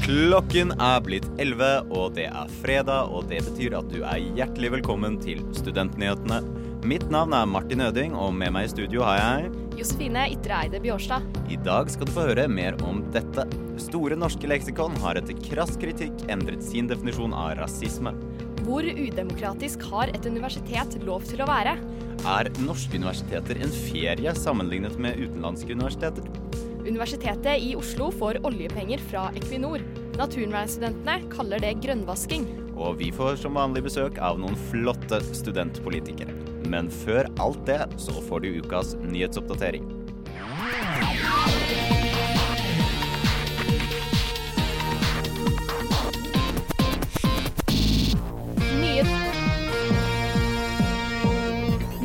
Klokken er blitt 11, og det er fredag, og det betyr at du er hjertelig velkommen til Studentnyhetene. Mitt navn er Martin Øding, og med meg i studio har jeg Josefine Ytre Eide Bjårstad. I dag skal du få høre mer om dette. Store norske leksikon har etter krass kritikk endret sin definisjon av rasisme. Hvor udemokratisk har et universitet lov til å være? Er norske universiteter en ferie sammenlignet med utenlandske universiteter? Universitetet i Oslo får oljepenger fra Equinor. Naturvernstudentene kaller det grønnvasking. Og vi får som vanlig besøk av noen flotte studentpolitikere. Men før alt det, så får du ukas nyhetsoppdatering.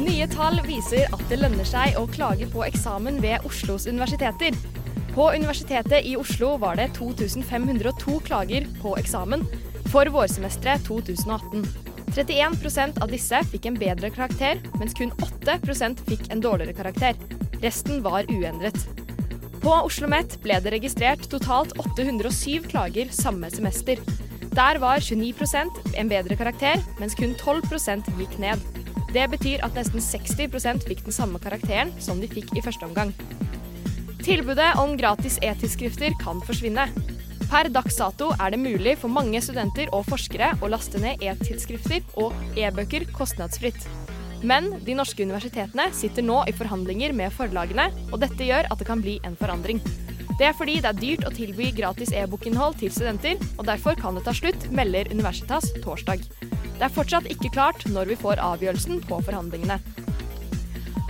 Nye tall viser at det lønner seg å klage på eksamen ved Oslos universiteter. På Universitetet i Oslo var det 2502 klager på eksamen for vårsemesteret 2018. 31% av disse fikk en bedre karakter, mens kun 8% fikk en dårligere karakter. Resten var uendret. På Oslo OsloMet ble det registrert totalt 807 klager samme semester. Der var 29% en bedre karakter, mens kun 12% gikk ned. Det betyr at nesten 60% fikk den samme karakteren som de fikk i første omgang. Tilbudet om gratis e-tidsskrifter kan forsvinne. Per dags dato er det mulig for mange studenter og forskere å laste ned e-tidsskrifter og e-bøker kostnadsfritt. Men de norske universitetene sitter nå i forhandlinger med forlagene, og dette gjør at det kan bli en forandring. Det er fordi det er dyrt å tilby gratis e-bokinnhold til studenter, og derfor kan det ta slutt, melder Universitas torsdag. Det er fortsatt ikke klart når vi får avgjørelsen på forhandlingene.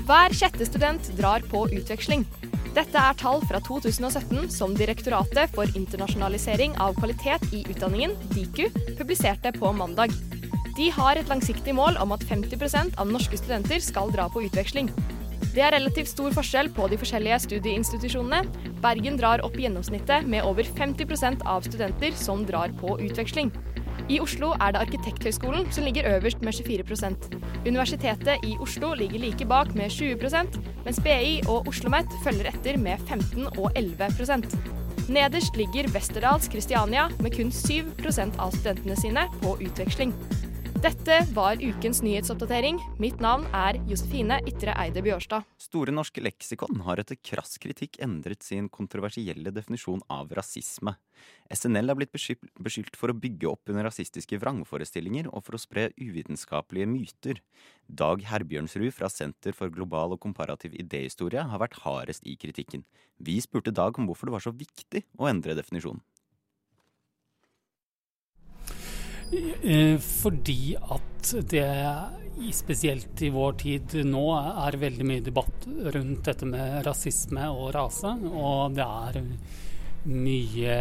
Hver sjette student drar på utveksling. Dette er tall fra 2017 som Direktoratet for internasjonalisering av kvalitet i utdanningen, DIKU, publiserte på mandag. De har et langsiktig mål om at 50% av norske studenter skal dra på utveksling. Det er relativt stor forskjell på de forskjellige studieinstitusjonene. Bergen drar opp gjennomsnittet med over 50% av studenter som drar på utveksling. I Oslo er det Arkitekthøgskolen som ligger øverst med 24% Universitetet i Oslo ligger like bak med 20% mens BI og Oslo OsloMet følger etter med 15 og 11% Nederst ligger Westerdals Kristiania med kun 7% av studentene sine på utveksling. Dette var ukens nyhetsoppdatering. Mitt navn er Josefine Ytre Eide Bjørstad. Store norske leksikon har etter krass kritikk endret sin kontroversielle definisjon av rasisme. SNL er blitt beskyldt for å bygge opp under rasistiske vrangforestillinger og for å spre uvitenskapelige myter. Dag Herbjørnsrud fra Senter for global og komparativ idéhistorie har vært hardest i kritikken. Vi spurte Dag om hvorfor det var så viktig å endre definisjonen. Eh, fordi at det, spesielt i vår tid nå, er veldig mye debatt rundt dette med rasisme og rase. Og det er mye,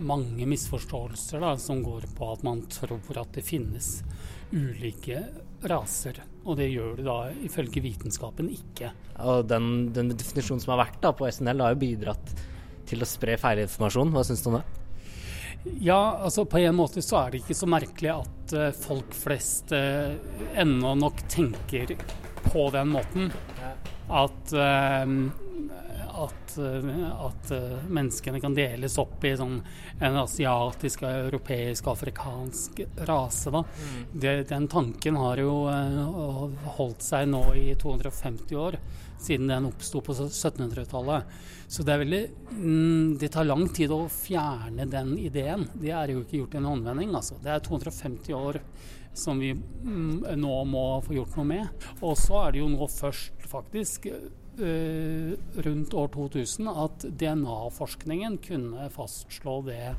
mange misforståelser da, som går på at man tror at det finnes ulike raser. Og det gjør det da ifølge vitenskapen ikke. Og den, den definisjonen som har vært da på SNL, har jo bidratt til å spre feilinformasjon. Hva syns du om det? Ja, altså på en måte så er det ikke så merkelig at uh, folk flest eh, ennå nok tenker på den måten. At, uh, at, at menneskene kan deles opp i sånn en asiatisk, europeisk, afrikansk rase. Da. Mm. Det, den tanken har jo holdt seg nå i 250 år siden den oppsto på 1700-tallet. Så det, veldig, mm, det tar lang tid å fjerne den ideen. Det er jo ikke gjort i en håndvending. Altså. Det er 250 år som vi mm, nå må få gjort noe med. Og så er det jo nå først, faktisk, rundt år 2000 at DNA-forskningen kunne fastslå det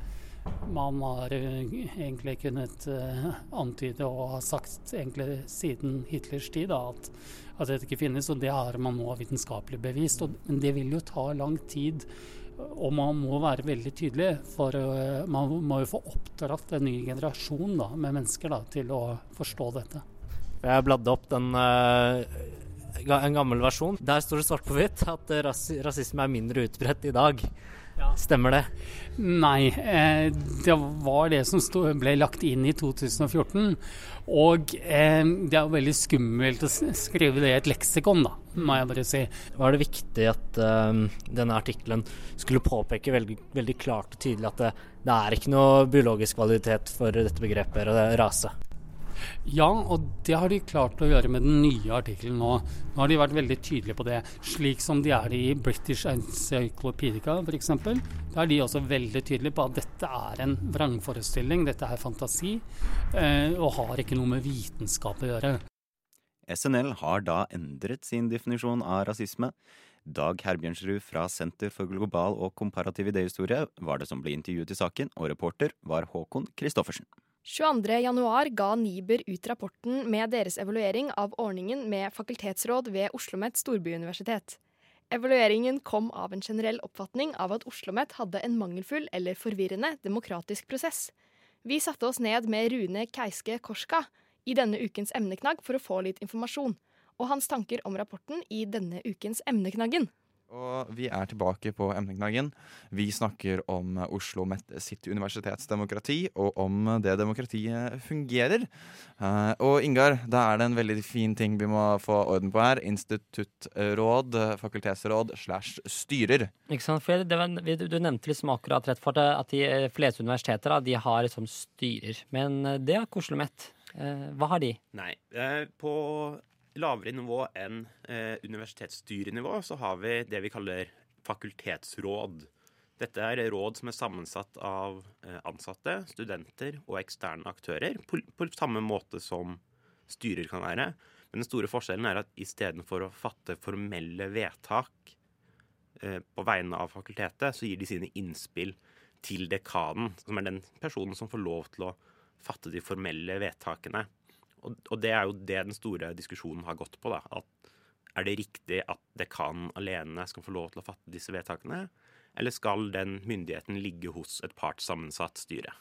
man har uh, egentlig kunnet uh, antyde og har sagt egentlig siden Hitlers tid, da, at at dette ikke finnes. Og det har man nå vitenskapelig bevist. Og, men det vil jo ta lang tid. Og man må være veldig tydelig, for man må jo få oppdratt en ny generasjon da, med mennesker da, til å forstå dette. Jeg bladde opp den en gammel versjon. Der står det svart på hvitt at ras rasisme er mindre utbredt i dag. Ja. Stemmer det? Nei, eh, det var det som stod, ble lagt inn i 2014. Og eh, det er jo veldig skummelt å skrive det i et leksikon, da, må jeg bare si. Var det viktig at eh, denne artikkelen skulle påpeke veldig, veldig, klart og tydelig at det, det er ikke noe biologisk kvalitet for dette begrepet rase? Ja, og det har de klart å gjøre med den nye artikkelen nå. Nå har de vært veldig tydelige på det, slik som de er i British Encyclopedia f.eks. Da er de også veldig tydelige på at dette er en vrangforestilling, dette er fantasi, eh, og har ikke noe med vitenskap å gjøre. SNL har da endret sin definisjon av rasisme. Dag Herbjørnsrud fra Senter for global og komparativ idéhistorie var det som ble intervjuet i saken, og reporter var Håkon Christoffersen. 22.1 ga Niber ut rapporten med deres evaluering av ordningen med fakultetsråd ved OsloMet storbyuniversitet. Evalueringen kom av en generell oppfatning av at OsloMet hadde en mangelfull eller forvirrende demokratisk prosess. Vi satte oss ned med Rune Keiske Korska i denne ukens emneknagg for å få litt informasjon, og hans tanker om rapporten i denne ukens Emneknaggen. Og vi er tilbake på emneknaggen. Vi snakker om Oslo Met sitt universitetsdemokrati, og om det demokratiet fungerer. Uh, og Ingar, da er det en veldig fin ting vi må få orden på her. Instituttråd, fakultetsråd slash styrer. Ikke sant, for det, var, Du nevnte liksom akkurat rett for det, at de fleste universiteter da, de har liksom styrer. Men det har ikke Oslo Met. Hva har de? Nei, på lavere nivå enn eh, universitetsstyrenivå så har vi det vi kaller fakultetsråd. Dette er råd som er sammensatt av eh, ansatte, studenter og eksterne aktører, på, på, samme måte som styrer kan være. Men den store forskjellen er at istedenfor å fatte formelle vedtak eh, på vegne av fakultetet, så gir de sine innspill til dekanen, som er den personen som får lov til å fatte de formelle vedtakene. Og, og, det er jo det den store diskusjonen har gått på. da, at Er det riktig at dekanen alene skal få lov til å fatte disse vedtakene? Eller skal den myndigheten ligge hos et partssammensatt styre?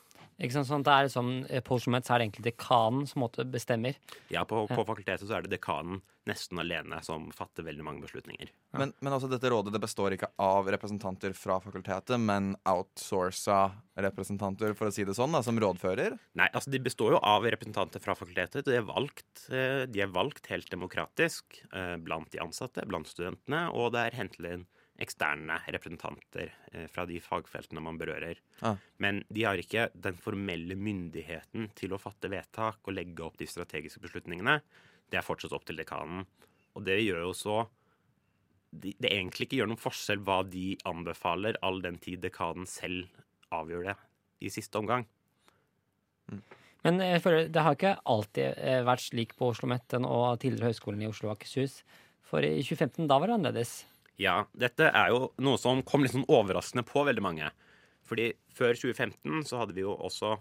Ikke sant, sånn det er sånn, På Oslo Met er det egentlig dekanen som måtte bestemmer. Ja, på, på fakultetet så er det dekanen nesten alene som fatter veldig mange beslutninger. Ja. Men, men altså, dette rådet det består ikke av representanter fra fakultetet, men outsourca representanter, for å si det sånn, da, som rådfører? Nei, altså de består jo av representanter fra fakultetet. De er valgt, eh, de er valgt helt demokratisk eh, blant de ansatte, blant studentene, og det er hentet inn eksterne representanter eh, fra de fagfeltene man berører. Ah. Men de har ikke den formelle myndigheten til å fatte vedtak og legge opp de strategiske beslutningene. Det er fortsatt opp til dekanen. Og det gjør jo så Det egentlig ikke gjør noen forskjell hva de anbefaler, all den tid dekanen selv avgjør det i siste omgang. Mm. Men jeg føler, det har ikke alltid eh, vært slik på Oslo OsloMet og tidligere Høgskolen i Oslo og Akershus. For i 2015 da var det annerledes. Ja, dette er jo noe som kom litt sånn overraskende på veldig mange. Fordi før 2015 så hadde vi jo også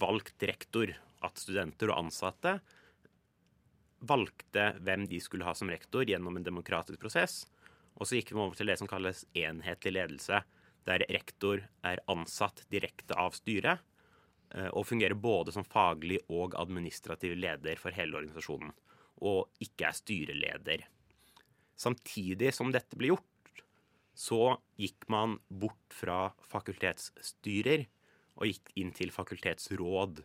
valgt rektor. At studenter og ansatte valgte hvem de skulle ha som rektor gjennom en demokratisk prosess. Og så gikk vi over til det som kalles enhetlig ledelse, der rektor er ansatt direkte av styret eh, og fungerer både som faglig og administrativ leder for hele organisasjonen. Og ikke er styreleder. Samtidig som dette ble gjort, så gikk man bort fra fakultetsstyrer og gikk inn til fakultetsråd.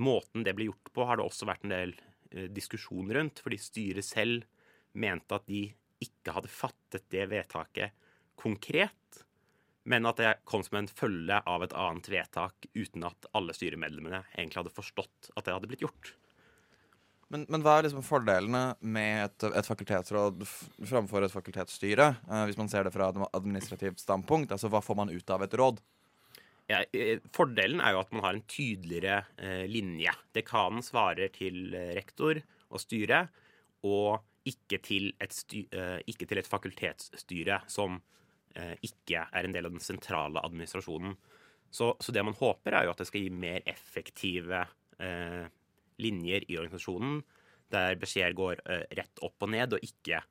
Måten det ble gjort på, har det også vært en del eh, diskusjon rundt, fordi styret selv mente at de ikke hadde fattet det vedtaket konkret, men at det kom som en følge av et annet vedtak uten at alle styremedlemmene egentlig hadde forstått at det hadde blitt gjort. Men, men, hva er liksom fordelene med et, et fakultetsråd framfor et fakultetsstyre, eh, hvis man ser det fra et administrativt standpunkt? Altså, Hva får man ut av et råd? Ja, eh, fordelen er jo at man har en tydeligere eh, linje. Dekanen svarer til eh, rektor og styre, og ikke til et, sty, eh, ikke til et fakultetsstyre som eh, ikke er en del av den sentrale administrasjonen. Så, så, det man håper, er jo at det skal gi mer effektive eh, linjer i organisasjonen der beskjeder går uh, rett opp og ned, og ikke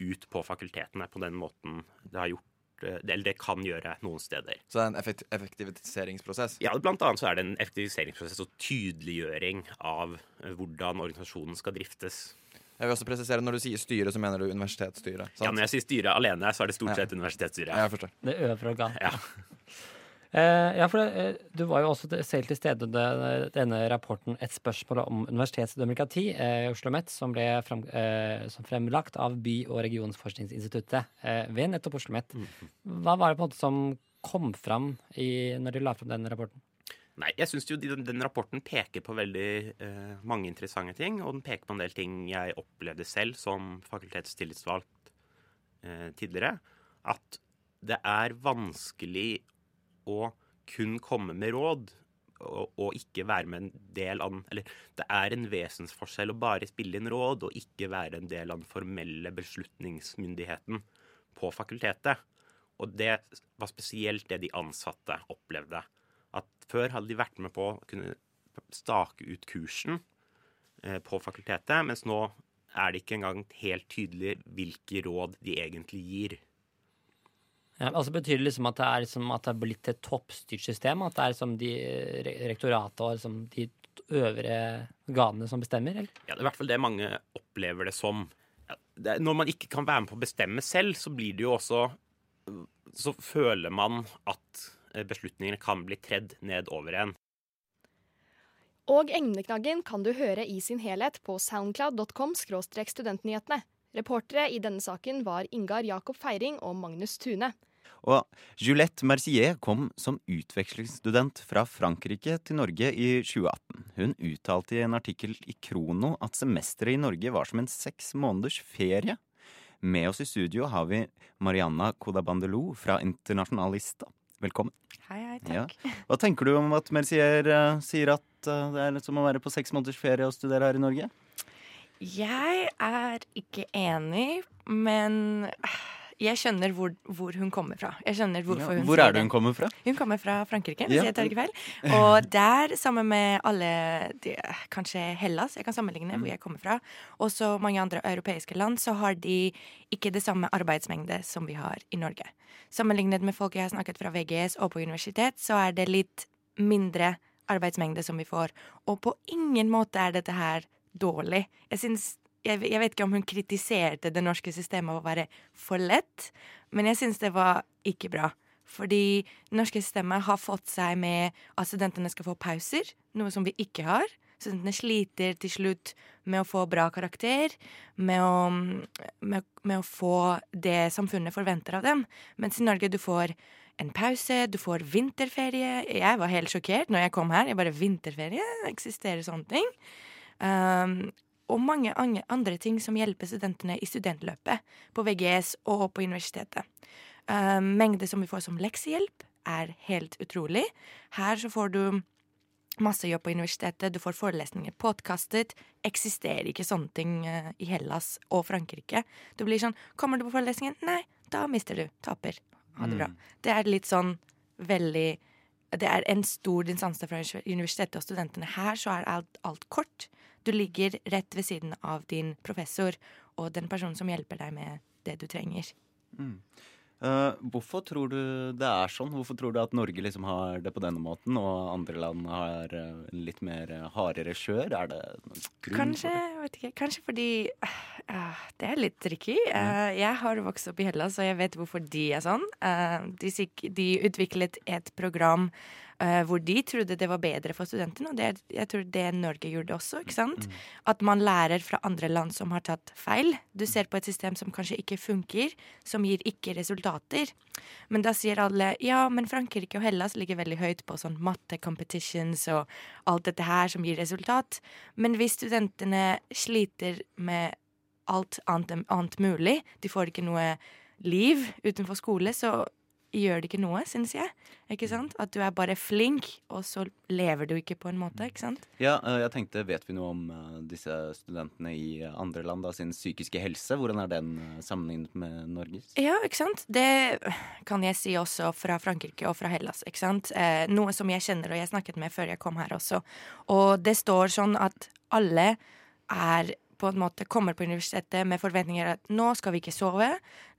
ut på fakultetene på den måten det har gjort eh, Eller det kan gjøre noen steder. Så det er en effekt effektiviseringsprosess? Ja, Blant annet så er det en effektiviseringsprosess og tydeliggjøring av eh, hvordan organisasjonen skal driftes. Jeg vil også presisere, Når du sier styre, så mener du universitetsstyret? Ja, Når jeg sier styre alene, så er det stort Ja. sett universitetsstyret. Ja, jeg forstår. Det øvre organ. Ja. Eh, ja, for det, du var jo også selv til stede under denne rapporten 'Et spørsmål om universitetsdemokrati' eh, Oslo Met, som ble frem, eh, som fremlagt av By- og regionsforskningsinstituttet eh, ved nettopp Oslo Met. Hva var det på en måte som kom fram i, når de la fram den rapporten? Nei, jeg syns jo den, den rapporten peker på veldig eh, mange interessante ting. Og den peker på en del ting jeg opplevde selv som fakultetstillitsvalgt eh, tidligere. At det er vanskelig å kun komme med råd og, og ikke være med en del av den Eller det er en vesensforskjell å bare spille inn råd og ikke være en del av den formelle beslutningsmyndigheten på fakultetet. Og det var spesielt det de ansatte opplevde. At før hadde de vært med på å kunne stake ut kursen eh, på fakultetet, mens nå er det ikke engang helt tydelig hvilke råd de egentlig gir. Ja, altså Betyr det liksom at det er, liksom at det er blitt et toppstyrt system? At det er liksom de re- rektoratet og liksom de øvre organene som bestemmer? Eller? Ja, Det er i hvert fall det mange opplever det som. Ja, det når man ikke kan være med på å bestemme selv, så blir det jo også Så føler man at eh, beslutningene kan bli tredd ned over en. Og Emneknaggen kan du høre i sin helhet på soundcloud.com studentnyhetene. Reportere i denne saken var Ingar Jakob Feiring og Magnus Tune. Og Juliette Mercier kom som utvekslingsstudent fra Frankrike til Norge i 2018. Hun uttalte i en artikkel i Krono at semesteret i Norge var som en seks måneders ferie. Med oss i studio har vi Marianna Kodabandelo fra Internasjonalista. Velkommen. Hei, hei, Ja. takk. Hva tenker du om at Mercier uh, sier at uh, det er litt som å være på seks måneders ferie og studere her i Norge? Jeg er ikke enig, men jeg skjønner hvor, hvor hun kommer fra. Jeg skjønner hvorfor Ja, hun Hvor er det hun kommer fra? Hun kommer fra Frankrike, hvis Ja. jeg tar ikke feil. Og der, sammen med alle de, Kanskje Hellas, jeg kan sammenligne Mm. hvor jeg kommer fra, og så mange andre europeiske land, så har de ikke det samme arbeidsmengde som vi har i Norge. Sammenlignet med folk jeg har snakket fra VGS og på universitet, så er det litt mindre arbeidsmengde som vi får. Og på ingen måte er dette her dårlig. Jeg synes, jeg, jeg vet ikke om hun kritiserte det norske systemet å være for lett, men jeg syns det var ikke bra. Fordi det norske systemet har fått seg med at studentene skal få pauser, noe som vi ikke har. Studentene sliter til slutt med å få bra karakter, med å, med, med å få det samfunnet forventer av dem. Mens i Norge du får en pause, du får vinterferie. Jeg var helt sjokkert når jeg kom her. Jeg bare Vinterferie? Eksisterer sånne ting? Um, og mange andre, ting som hjelper studentene i studentløpet på VGS og på universitetet. Um, mengde som vi får som leksehjelp, er helt utrolig. Her så får du masse jobb på universitetet, du får forelesninger podkastet. Eksisterer ikke sånne ting eh, i Hellas og Frankrike. Du blir sånn Kommer du på forelesningen? Nei, da mister du. Taper. Ha det bra. Det er litt sånn veldig Det er en stor distanse fra universitetet og studentene. Her så er alt, alt kort. Du ligger rett ved siden av din professor og den personen som hjelper deg med det du trenger. Eh, hvorfor tror du det er sånn? Hvorfor tror du at Norge liksom har det på denne måten, og andre land har uh, litt mer eh, hardere skjør? Er det noen grunn Kanskje, vet ikke, kanskje fordi uh, Det er litt tricky. Uh, jeg har vokst opp i Hellas, og jeg vet hvorfor de er sånn. Uh, de, de utviklet et program eh, hvor de trodde det var bedre for studentene, og det, jeg tror det Norge gjorde også. ikke sant? At man lærer fra andre land som har tatt feil. Du ser på et system som kanskje ikke funker, som gir ikke resultater. Men da sier alle ja, men Frankrike og Hellas ligger veldig høyt på sånn matte competitions og alt dette her som gir resultat. Men hvis studentene sliter med alt annet, annet mulig, de får ikke noe liv utenfor skole, så gjør det ikke noe, syns jeg. Ikke sant? At du er bare flink, og så lever du ikke på en måte. ikke sant? Ja, eh, jeg tenkte, Vet vi noe om eh, disse studentene i andre land, da, sin psykiske helse? Hvordan er den eh, sammenlignet med Norges? Ja, ikke sant? Det kan jeg si også fra Frankrike og fra Hellas. ikke sant? Eh, noe som jeg kjenner og jeg snakket med før jeg kom her også. Og det står sånn at alle er på en måte kommer på universitetet med forventninger at nå skal vi ikke sove,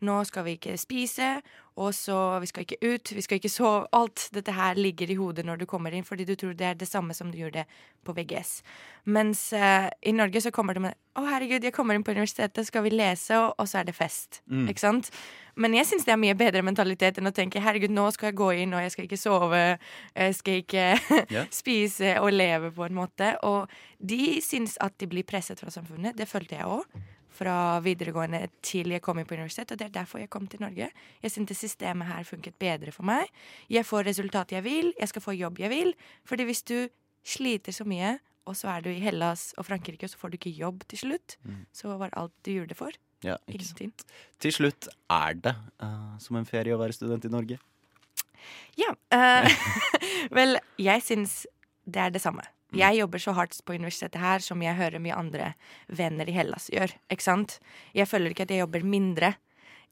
nå skal vi ikke spise, Og så Vi skal ikke ut, vi skal ikke sove. Alt dette her ligger i hodet når du kommer inn, fordi du tror det er det samme som du gjorde på VGS. Mens uh, i Norge så kommer det med Å, herregud, jeg kommer inn på universitetet, skal vi lese, og, og så er det fest. Mm. Ikke sant? Men jeg syns det er mye bedre mentalitet enn å tenke herregud, nå skal jeg gå inn, og jeg skal ikke sove, jeg skal ikke yeah. spise og leve på en måte. Og de syns at de blir presset fra samfunnet. Det følte jeg òg. Fra videregående til jeg kom inn på universitet, og det er derfor jeg kom til Norge. Jeg syntes systemet her funket bedre for meg. Jeg får resultat jeg vil, jeg skal få jobb jeg vil. Fordi hvis du sliter så mye, og så er du i Hellas og Frankrike, og så får du ikke jobb til slutt, så var alt du gjorde det for. Ja, ikke sant. Ingenting. Til slutt, er det uh, som en ferie å være student i Norge? Ja. Uh, vel, jeg syns det er det samme. Jeg jobber så hardt på universitetet her som jeg hører mye andre venner i Hellas gjør. Ikke sant? Jeg føler ikke at jeg jobber mindre.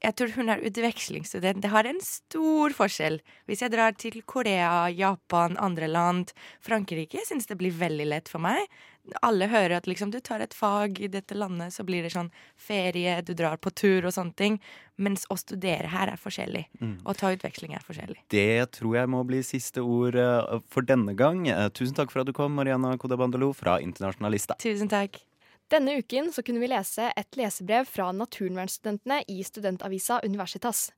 Jeg tror hun er utvekslingsstudent. Det har en stor forskjell. Hvis jeg drar til Korea, Japan, andre land, Frankrike, syns det blir veldig lett for meg. Alle hører at liksom, du tar et fag i dette landet, så blir det sånn ferie, du drar på tur og sånne ting. Mens å studere her er forskjellig. Å ta utveksling er forskjellig. Det tror jeg må bli siste ord eh, for denne gang. Eh, Tusen takk for at du kom, Mariana Kodabandolo fra Internasjonalista. Tusen takk. Denne uken så kunne vi lese et lesebrev fra naturvernstudentene i studentavisa Universitas.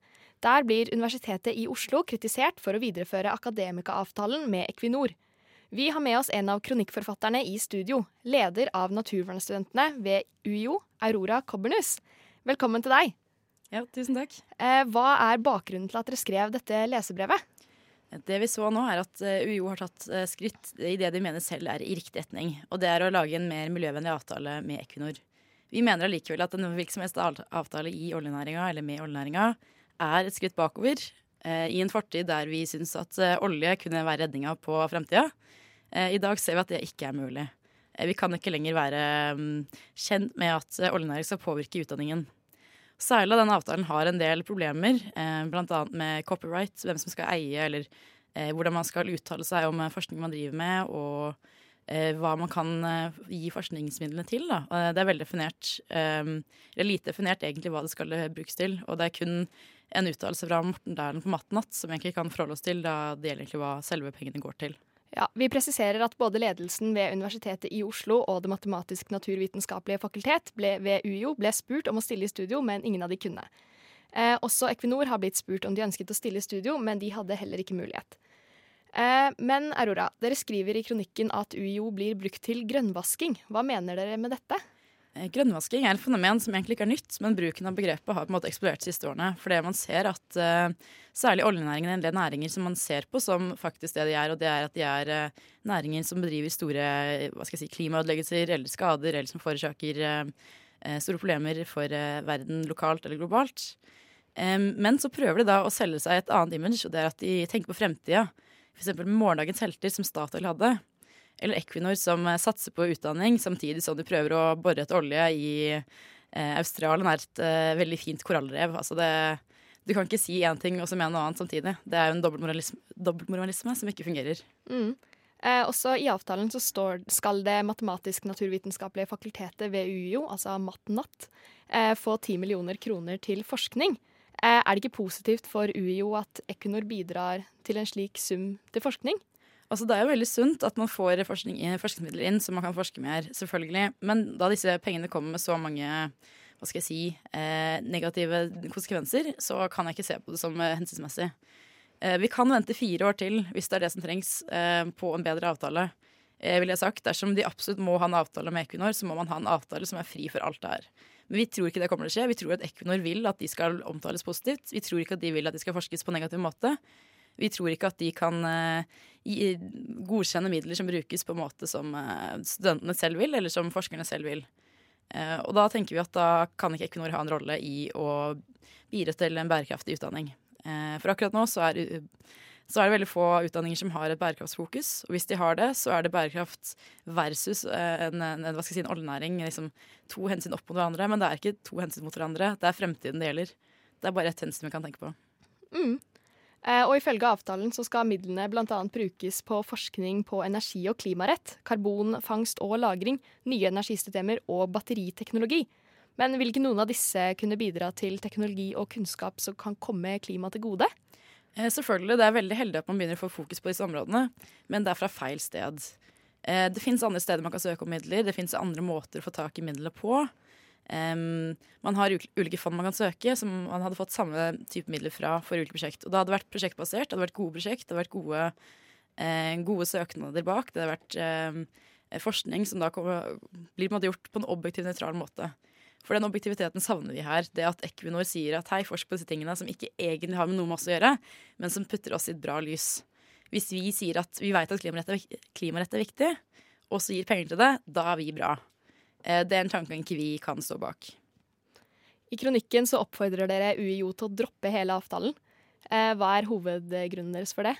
Der blir Universitetet i Oslo kritisert for å videreføre akademikaavtalen med Equinor. Vi har med oss en av kronikkforfatterne i studio, leder av naturvernstudentene ved UiO, Aurora Kobbernus. Velkommen til deg. Ja, tusen takk. Eh, hva er bakgrunnen til at dere skrev dette lesebrevet? Det vi så nå, er at eh, UiO har tatt eh, skritt i det de mener selv er i riktig retning. Og det er å lage en mer miljøvennlig avtale med Equinor. Vi mener allikevel at en hvilken som helst avtale i oljenæringa eller med oljenæringa er et skritt bakover i en fortid der vi syns at eh, olje kunne være redninga på framtida. Eh, I dag ser vi at det ikke er mulig. Eh, vi kan ikke lenger være mm, kjent med at eh, oljenæring skal påvirke utdanningen. Særlig av denne avtalen har en del problemer, eh, bl.a. med copyright, hvem som skal eie, eller eh, hvordan man skal uttale seg om eh, forskning man driver med, og eh, hva man kan eh, gi forskningsmidlene til. Da. Eh, det er veldig definert, eh, eller lite definert egentlig hva det skal eh, brukes til. Og det er kun en uttalelse fra Morten Dæhlen på Mattenatt som vi egentlig kan forholde oss til, da det gjelder egentlig hva selve pengene går til. Ja, Vi presiserer at både ledelsen ved Universitetet i Oslo og Det matematisk-naturvitenskapelige fakultet ble, ved UiO ble spurt om å stille i studio, men ingen av de kunne. Eh, også Equinor har blitt spurt om de ønsket å stille i studio, men de hadde heller ikke mulighet. Eh, men Aurora, dere skriver i kronikken at UiO blir brukt til grønnvasking. Hva mener dere med dette? Eh, Grønnvasking er et fenomen som egentlig ikke er nytt, men bruken av begrepet har på en måte eksplodert de siste årene. Fordi man ser at uh, særlig oljenæringen er en del næringer som man ser på som faktisk det de er, og det er at de er uh, næringer som bedriver store si, klimaødeleggelser eller skader, eller som forårsaker eh, store problemer for verden lokalt eller globalt. Um, men så prøver de da å selge seg et annet image, og det er at de tenker på fremtida. F.eks. morgendagens helter, som Statoil hadde. Eller Equinor, som eh, satser på utdanning, samtidig som de prøver å bore etter olje i eh, Australia er et eh, veldig fint korallrev. Altså det, du kan ikke si én ting og så mene noe annet samtidig. Det er jo en dobbeltmoralisme, som ikke fungerer. Mm. Eh, også I avtalen så står, skal det matematisk-naturvitenskapelige fakultetet ved UiO, altså MatNat, eh, få 10 millioner kroner til forskning. Eh, er det ikke positivt for UiO at Equinor bidrar til en slik sum til forskning? Altså Det er jo veldig sunt at man får forskningsmidler inn så man kan forske mer, selvfølgelig. Men da disse pengene kommer med så mange hva skal jeg si, eh, negative konsekvenser, så kan jeg ikke se på det som eh, hensiktsmessig. Eh, vi kan vente fire år til hvis det er det som trengs eh, på en bedre avtale. Eh, vil jeg sagt. Dersom de absolutt må ha en avtale med Equinor, så må man ha en avtale som er fri for alt det her. Men vi tror ikke det kommer til å skje. Vi tror at Equinor vil at de skal omtales positivt. Vi tror ikke at de vil at de skal forskes på negativ måte. Vi tror ikke at de kan eh, godkjenne midler som brukes på en måte som eh, studentene selv vil, eller som forskerne selv vil. Eh, og da tenker vi at da kan ikke Equinor ha en rolle i å bidra til en bærekraftig utdanning. Eh, for akkurat nå så er, så er det veldig få utdanninger som har et bærekraftsfokus. Og hvis de har det, så er det bærekraft versus en, en, hva skal jeg si, en oljenæring. Liksom to hensyn opp mot hverandre. Men det er ikke to hensyn mot hverandre. Det er fremtiden det gjelder. Det er bare ett hensyn vi kan tenke på. Mm. Eh, og ifølge avtalen så skal midlene bl.a. brukes på forskning på energi- og klimarett, karbonfangst og -lagring, nye energisystemer og batteriteknologi. Men vil ikke noen av disse kunne bidra til teknologi og kunnskap som kan komme klimaet til gode? Eh, selvfølgelig, Det er veldig heldig at man begynner å få fokus på disse områdene, men det er fra feil sted. Eh, det fins andre steder man kan søke om midler, det fins andre måter å få tak i midlene på. Um, man har ulike fond man kan søke, som man hadde fått samme type midler fra for ulike prosjekt. Og det hadde vært prosjektbasert, det hadde vært gode prosjekt, det hadde vært gode, eh, gode søknader bak. Det hadde vært eh, forskning som da kommer, blir på gjort på en objektiv, nøytral måte. For den objektiviteten savner vi her. Det at Equinor sier at hei, forsk på disse tingene som ikke egentlig har med noe med oss å gjøre, men som putter oss i et bra lys. Hvis vi sier at vi vet at klimarett er viktig, og så gir penger til det, da er vi bra. Eh, det er en tanke ikke vi kan stå bak. I kronikken så oppfordrer dere UiO til å droppe hele avtalen. Eh, hva er hovedgrunnen deres for det?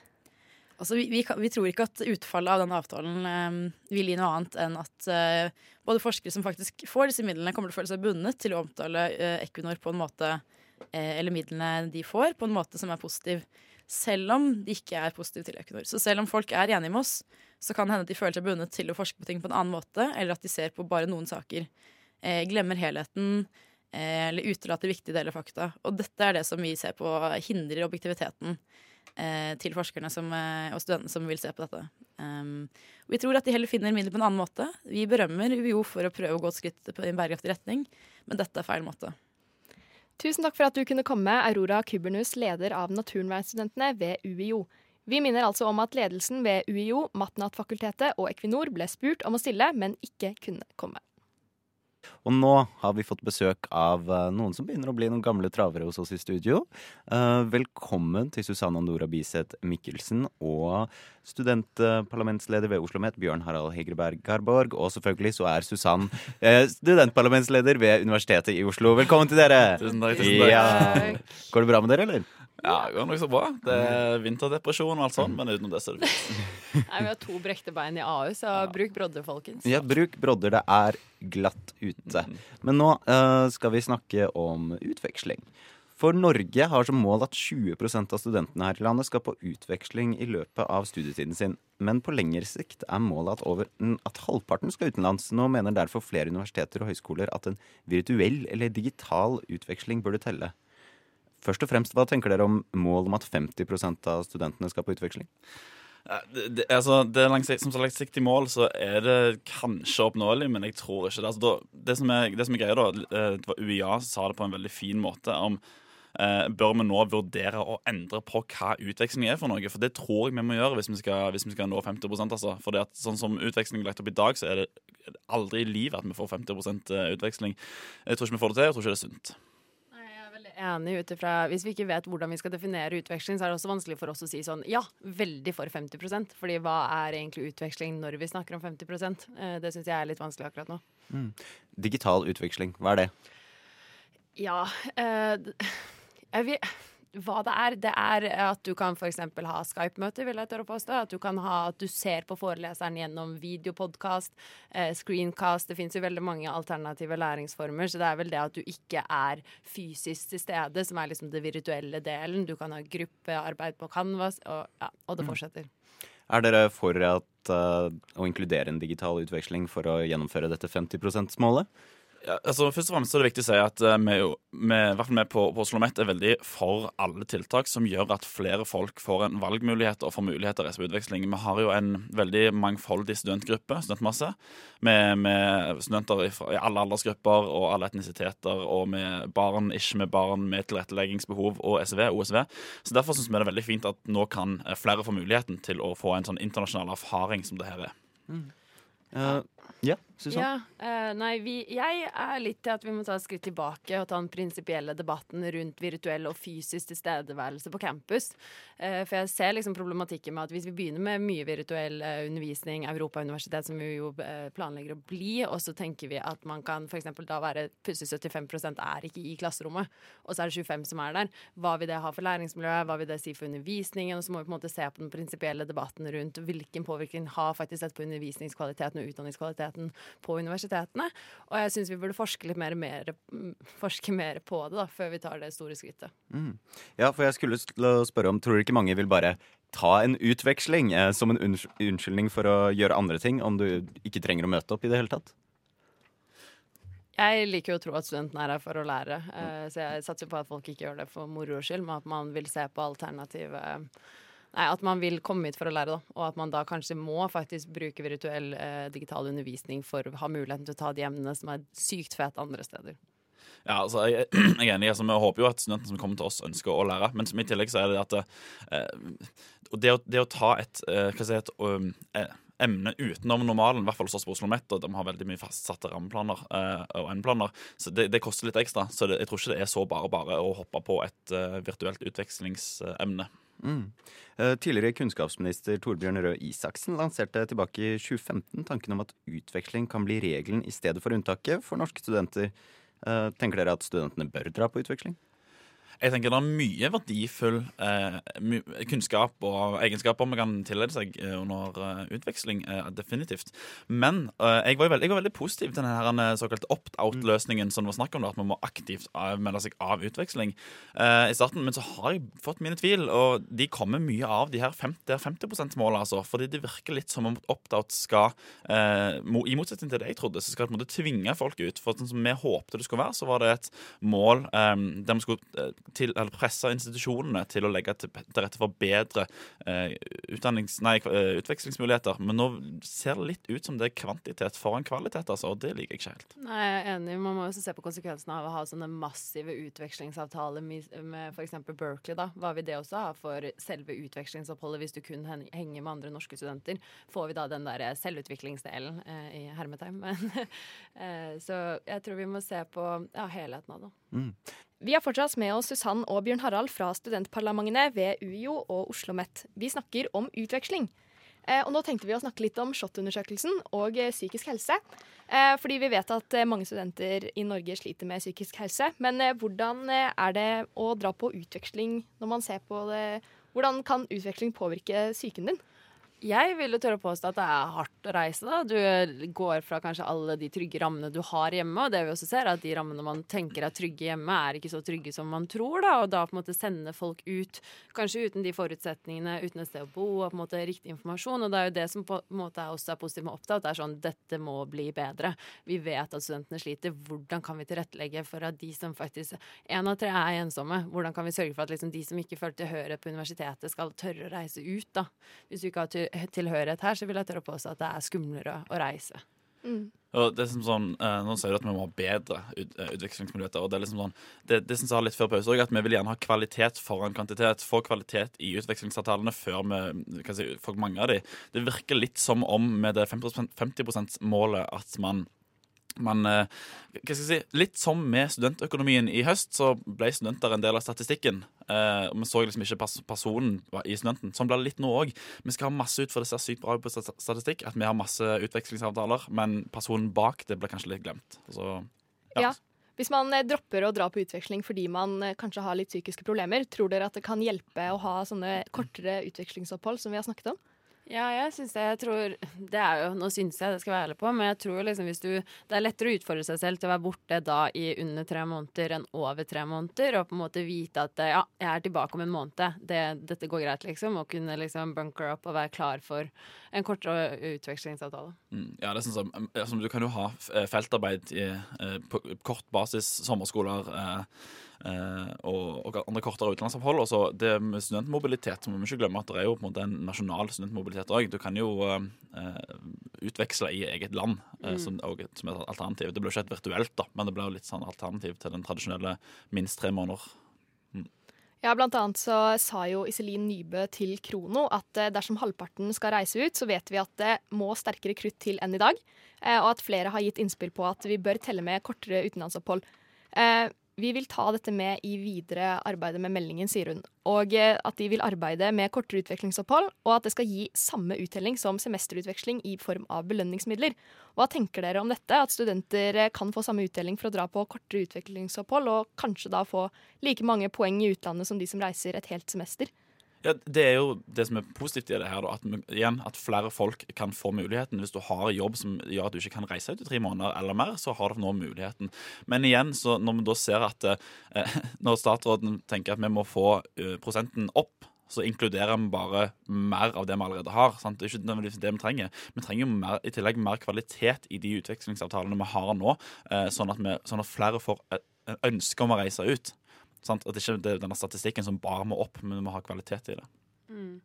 Altså, vi, vi, vi, tror ikke at utfallet av den avtalen um, vil gi noe annet enn at uh, både forskere som faktisk får disse midlene, kommer til å føle seg bundet til å omtale uh, Equinor på en måte, uh, eller midlene de får, på en måte som er positiv. Selv om de ikke er positive til Equinor. Så selv om folk er enige med oss, så kan det hende at de føler seg bundet til å forske på ting på en annen måte, eller at de ser på bare noen saker. Eh, glemmer helheten, eh, eller utelater viktige deler av fakta. Og dette er det som vi ser på hindrer objektiviteten eh, til forskerne som, eh, og studentene som vil se på dette. Um, vi tror at de heller finner midler på en annen måte. Vi berømmer UiO for å prøve å gå et skritt på en bærekraftig retning, men dette er feil måte. Tusen takk for at du kunne komme, Aurora Kubernus, leder av Naturvernstudentene ved UiO. Vi minner altså om at ledelsen ved UiO, Matnat-fakultetet og Equinor ble spurt om å stille, men ikke kunne komme. Og nå har vi fått besøk av uh, noen som begynner å bli noen gamle travere hos oss i studio. Uh, velkommen til Susanna Nora Biseth Mikkelsen og studentparlamentsleder ved Oslo OsloMet, Bjørn Harald Hegreberg Garborg. Og selvfølgelig så er Susann uh, studentparlamentsleder ved Universitetet i Oslo. Velkommen til dere! Tusen takk. tusen takk. Ja. Går det bra med dere, eller? Ja, det går nok så bra. Det er vinterdepresjon og alt sånt, men utenom det så er det fint. Nei, Vi har to brekte bein i AU, så ja. bruk brodder, folkens. Ja, bruk brodder. Det er glatt ute. Mm. Men nå uh, skal vi snakke om utveksling. For Norge har som mål at 20% av studentene her i landet skal på utveksling i løpet av studietiden sin. Men på lengre sikt er målet at, over, at halvparten skal utenlands. Nå mener derfor flere universiteter og høyskoler at en virtuell eller digital utveksling burde telle. Først og fremst, Hva tenker dere om mål om at 50% av studentene skal på utveksling? Det, det, altså, det langsikt, som langsiktig mål så er det kanskje oppnåelig, men jeg tror ikke det. Altså, da, det, som er, det som er greia, da, eh, det var UiA sa det på en veldig fin måte om eh, Bør vi nå vurdere å endre på hva utveksling er for noe? For det tror jeg vi må gjøre hvis vi skal, hvis vi skal nå 50 altså. For det at, sånn som utveksling er lagt opp i dag, så er det aldri i livet at vi får 50 eh, utveksling. Jeg tror ikke vi får det til, jeg tror ikke det er sunt enig ut ifra Hvis vi ikke vet hvordan vi skal definere utveksling, så er det også vanskelig for oss å si sånn ja, veldig for 50% Fordi hva er egentlig utveksling når vi snakker om 50 eh, Det syns jeg er litt vanskelig akkurat nå. Mm. Digital utveksling, hva er det? Ja eh, jeg vil hva det er. Det er at du kan f.eks. ha Skype-møter, vil jeg tørre å påstå. At du kan ha at du ser på foreleseren gjennom videopodkast, eh, screencast. Det fins jo veldig mange alternative læringsformer, så det er vel det at du ikke er fysisk til stede, som er liksom det virtuelle delen. Du kan ha gruppearbeid på Canvas, og, ja, og det mm. fortsetter. Er dere for at, uh, å inkludere en digital utveksling for å gjennomføre dette 50 %-målet? Ja, altså Først og fremst er det viktig å si at eh, vi, vi, vi på, på Oslo Met er veldig for alle tiltak som gjør at flere folk får en valgmulighet og får mulighet til å reise på utveksling. Vi har jo en veldig mangfoldig studentgruppe, studentmasse, med, med studenter i, alle aldersgrupper og alle etnisiteter, og med barn, ikke med barn, med tilretteleggingsbehov og SV, OSV. Så Derfor syns vi det er veldig fint at nå kan eh, flere få muligheten til å få en sånn internasjonal erfaring som det her er. Mm. Uh, ja, Susann? Ja, uh, nei, vi, jeg er litt til at vi må ta et skritt tilbake og ta den prinsipielle debatten rundt virtuell og fysisk tilstedeværelse på campus. Uh, for jeg ser liksom problematikken med at hvis vi begynner med mye virtuell uh, undervisning, Europauniversitet, som vi jo planlegger å bli, og så tenker vi at man kan f.eks. da være plutselig 75 er ikke i klasserommet, og så er det 25 som er der. Hva vil det ha for læringsmiljøet, hva vil det si for undervisningen? Og så må vi på en måte se på den prinsipielle debatten rundt hvilken påvirkning har faktisk dette på undervisningskvaliteten og utdanningskvaliteten på universitetene. Og jeg syns vi burde forske litt mer, mer, forske mer på det da, før vi tar det store skrittet. Mm. Ja, for jeg skulle spørre om Tror du ikke mange vil bare ta en utveksling eh, som en unnskyldning for å gjøre andre ting, om du ikke trenger å møte opp i det hele tatt? Jeg liker jo å tro at studentene er her for å lære, eh, så jeg satser på at folk ikke gjør det for moro skyld, men at man vil se på alternative Nei, at man vil komme hit for å lære, da. Og at man da kanskje må faktisk bruke virtuell eh, digital undervisning for å ha muligheten til å ta de emnene som er sykt fete andre steder. Ja, altså, jeg, jeg er enig. Altså, vi håper jo at studentene som kommer til oss, ønsker å lære. Men i tillegg så er det at eh, det, å, det, å, ta et, eh, hva si, et um, eh, emne utenom normalen, i hvert fall hos oss på Oslo Met, og de har veldig mye fastsatte rammeplaner eh, og endplaner, så det, det, koster litt ekstra. Så det, jeg tror ikke det er så bare bare å hoppe på et eh, virtuelt utvekslingsemne. Mm. Uh, tidligere kunnskapsminister Torbjørn Røe Isaksen lanserte tilbake i 2015 tanken om at utveksling kan bli regelen i stedet for unntaket for norske studenter. Uh, tenker dere at studentene bør dra på utveksling? Jeg tenker Det er mye verdifull eh, kunnskap og egenskaper man kan tillegge seg eh, under uh, utveksling. Eh, definitivt. Men eh, jeg, var veldig, jeg, var veldig, positiv til denne såkalte opt-out-løsningen som det var snakk om. Da, at man må aktivt melde seg av utveksling eh, i starten. Men så har jeg fått mine tvil, og de kommer mye av de her 50, 50 %-målene. Altså, fordi det virker litt som om opt-out skal eh, I motsetning til det jeg trodde, så skal det på en måte tvinge folk ut. For sånn som vi håpte det skulle være, så var det et mål der vi skulle til, eller presse institusjonene til å legge til, til rette for bedre eh, nei, eh, utvekslingsmuligheter. Men nå ser det litt ut som det er kvantitet foran kvalitet, altså, og det liker jeg ikke helt. Nei, jeg er enig. Man må også se på konsekvensene av å ha sånne massive utvekslingsavtaler med, med f.eks. Berkeley. da. Hva vil det også ha for selve utvekslingsoppholdet hvis du kun henger med andre norske studenter? Får vi da den der selvutviklingsdelen eh, i hermetegn? eh, så jeg tror vi må se på ja, helheten av det. Mm. Vi har fortsatt med oss Susann og Bjørn Harald fra studentparlamentene ved UiO og Oslo OsloMet. Vi snakker om utveksling. Eh, og nå tenkte vi å snakke litt om SHoT-undersøkelsen og eh, psykisk helse. Eh, fordi vi vet at mange studenter i Norge sliter med psykisk helse. Men hvordan er det å dra på utveksling når man ser på det? Hvordan kan utveksling påvirke psyken din? Jeg vil jo tørre å påstå at det er hardt å reise. da. Du går fra kanskje alle de trygge rammene du har hjemme, og det vi også ser er at de rammene man tenker er trygge hjemme, er ikke så trygge som man tror. da, Og da på en måte sende folk ut, kanskje uten de forutsetningene, uten et sted å bo og på en måte riktig informasjon. Og det er jo det som på en måte også er positivt med Opptatt, det er sånn dette må bli bedre. Vi vet at studentene sliter. Hvordan kan vi tilrettelegge for at de som faktisk Én av tre er ensomme. Hvordan kan vi sørge for at liksom de som ikke føler tilhørighet på universitetet, skal tørre å reise ut, da? Hvis du ikke har tilhørighet her, så vil jeg tørre å påstå at det er skumlere å reise. Mm. Og det er som sånn, eh, Nå sier du at vi må ha bedre ut, utvekslingsmuligheter. og Det er liksom sånn, det, det synes jeg har litt før pause at vi vil gjerne ha kvalitet foran kvantitet. Få kvalitet i utvekslingsavtalene før vi kan si, får mange av de. Det virker litt som om med det 50 %-målet at man man eh, hva skal jeg si, Litt som med studentøkonomien i høst, så ble studenter en del av statistikken. Eh, og Vi så liksom ikke pers personen i studenten. Sånn blir det litt nå òg. Vi skal ha masse ut, for det ser sykt bra ut på statistikk at vi har masse utvekslingsavtaler, men personen bak det blir kanskje litt glemt. Så, ja. ja. Hvis man eh, dropper å dra på utveksling fordi man kanskje har litt psykiske problemer, tror dere at det kan hjelpe å ha sånne kortere utvekslingsopphold som vi har snakket om? Ja, jeg syns det. Jeg tror Det er jo Nå syns jeg det skal være ærlig på, men jeg tror liksom hvis du Det er lettere å utfordre seg selv til å være borte da i under tre måneder enn over tre måneder, og på en måte vite at ja, jeg er tilbake om en måned. Det, dette går greit, liksom. Og kunne liksom bunker opp og være klar for en kortere utvekslingsavtale. Mm, ja, det sånn som altså, Du kan jo ha feltarbeid i, eh, på kort basis, sommerskoler. Eh, Eh, og, og, andre kortere utenlandsopphold. Og så det med studentmobilitet så må vi ikke glemme at det er jo på en måte en nasjonal studentmobilitet òg. Du kan jo uh, utveksle i eget land uh, mm. som, og, som, et alternativ. Det blir ikke et virtuelt, da, men det blir jo litt sånn alternativ til den tradisjonelle minst tre måneder. Mm. Ja, blant annet så sa jo Iselin Nybø til Krono at dersom halvparten skal reise ut, så vet vi at det må sterkere krutt til enn i dag. Og at flere har gitt innspill på at vi bør telle med kortere utenlandsopphold. Vi vil ta dette med i videre arbeidet med meldingen, sier hun. Og eh, at de vil arbeide med kortere utvekslingsopphold, og at det skal gi samme uttelling som semesterutveksling i form av belønningsmidler. Hva tenker dere om dette? At studenter eh, kan få samme uttelling for å dra på kortere utvekslingsopphold, og kanskje da få like mange poeng i utlandet som de som reiser et helt semester? Ja, Det er jo det som er positivt i det her. At, igjen, at flere folk kan få muligheten. Hvis du har jobb som gjør at du ikke kan reise ut i tre måneder eller mer, så har du nå muligheten. Men igjen, når vi da ser at eh, når statsråden tenker at vi må få uh, prosenten opp så inkluderer vi bare mer av det vi allerede har. Sant? Det er ikke det vi trenger. Vi trenger jo mer, i tillegg mer kvalitet i de utvekslingsavtalene vi har nå, eh, sånn, at vi, sånn, at flere får ønske om å reise ut. Sant? At det ikke er denne statistikken som bare må opp, men vi må ha kvalitet i det. Mm.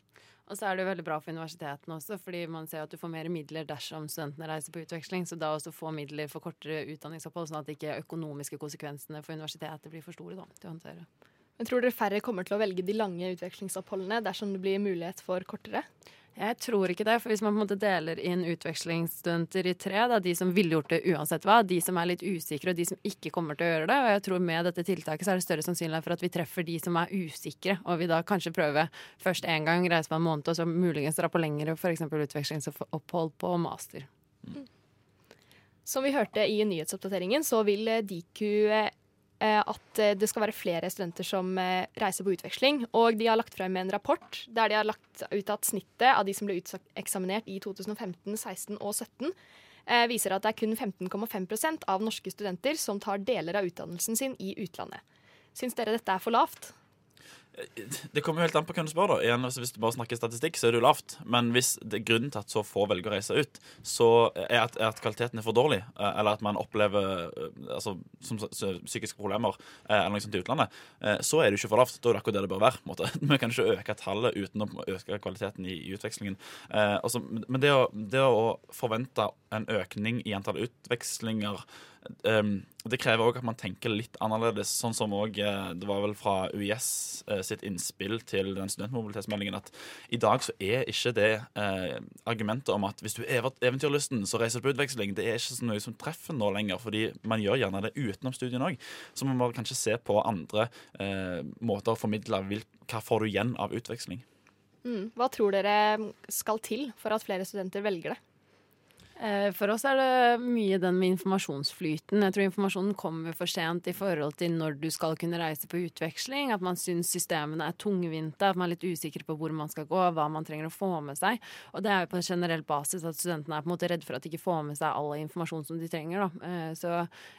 Og så er det jo veldig bra for universitetene også, fordi man ser at du får mer midler dersom studentene reiser på utveksling. Så da også få midler for kortere utdanningsopphold, sånn at ikke økonomiske konsekvensene for universitetet blir for store da, til å håndtere. Men tror dere færre kommer til å velge de lange utvekslingsoppholdene dersom det blir mulighet for kortere? Jeg tror ikke det. For hvis man på en måte deler inn utvekslingsstudenter i tre, da, de som ville gjort det uansett hva, de som er litt usikre og de som ikke kommer til å gjøre det, og jeg tror med dette tiltaket så er det større sannsynlighet for at vi treffer de som er usikre, og vi da kanskje prøver først én gang, reise på en måned, og så muligens dra på lengre f.eks. utvekslingsopphold på master. Mm. Som vi hørte i nyhetsoppdateringen, så vil Diku at eh, det skal være flere studenter som eh, reiser på utveksling. Og de har lagt frem en rapport der de har lagt ut at snittet av de som ble uteksaminert i 2015, 16 og 17, viser at det er kun 15,5% av norske studenter som tar deler av utdannelsen sin i utlandet. Syns dere dette er for lavt? Det kommer jo helt an på hvem du spør. da Igjen, altså, Hvis du bare snakker statistikk, så er det jo lavt. Men hvis det er grunnen til at så få velger å reise ut, så er at, er at kvaliteten er for dårlig, eh, eller at man opplever eh, altså, som, psykiske problemer eh, eller noe sånt i utlandet, så er det jo ikke for lavt. Da er det akkurat det det bør være. på måte. Vi kan ikke øke tallet uten å øke kvaliteten i, i utvekslingen. Altså, men det å, det å forvente en økning i antall utvekslinger um, det krever òg at man tenker litt annerledes. Sånn som også, uh, Det var vel fra UiS uh, sitt innspill til den studentmobilitetsmeldingen at i dag så er ikke det uh, argumentet om at hvis du er eventyrlysten, så reiser du på utveksling. Det er ikke noe som treffer nå lenger, fordi man gjør gjerne det utenom studien òg. Så man må kanskje se på andre måter å formidle hva får du igjen av utveksling. Mm. Hva tror dere skal til for at flere studenter velger det? Eh, for oss er det mye den med informasjonsflyten. Jeg tror informasjonen kommer for sent i forhold til når du skal kunne reise på utveksling. At man syns systemene er tungvinte, at man er litt usikker på hvor man skal gå, hva man trenger å få med seg. Og det er jo på en generell basis at studentene er på en måte redd for at de ikke får med seg all informasjon som de trenger. Da. Eh, så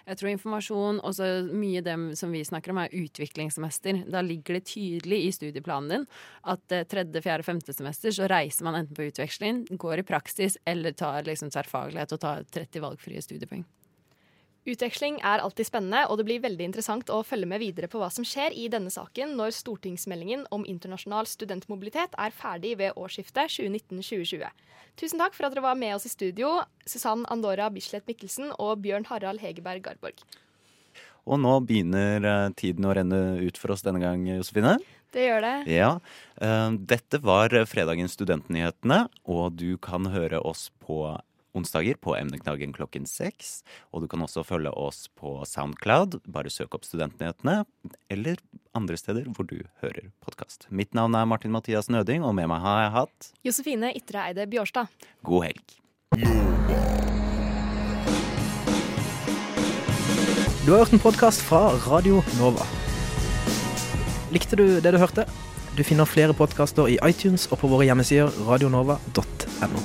jeg tror informasjon, og så mye det som vi snakker om, er utviklingssemester. Da ligger det tydelig i studieplanen din at eh, tredje, fjerde, femte semester så reiser man enten på utveksling, går i praksis eller tar liksom tverrfaglighet tverrfaglighet og ta 30 valgfrie studiepoeng. Utveksling er alltid spennende, og det blir veldig interessant å følge med videre på hva som skjer i denne saken når stortingsmeldingen om internasjonal studentmobilitet er ferdig ved årsskiftet 2019-2020. Tusen takk for at dere var med oss i studio, Susann Andora Bislett Mikkelsen og Bjørn Harald Hegerberg Garborg. Og nå begynner eh, tiden å renne ut for oss denne gang, Josefine. Det gjør det. Ja. Eh, dette var fredagens Studentnyhetene, og du kan høre oss på onsdager på Emneknaggen klokken seks. Og du kan også følge oss på Soundcloud. Bare søk opp Studentnyhetene. Eller andre steder hvor du hører podkast. Mitt navn er Martin Mathias Nøding, og med meg har jeg hatt Josefine Ytreeide Bjårstad. God helg. Du har hørt en podkast fra Radio Nova. Likte du det du hørte? Du finner flere podkaster i iTunes og på våre hjemmesider radionova.no.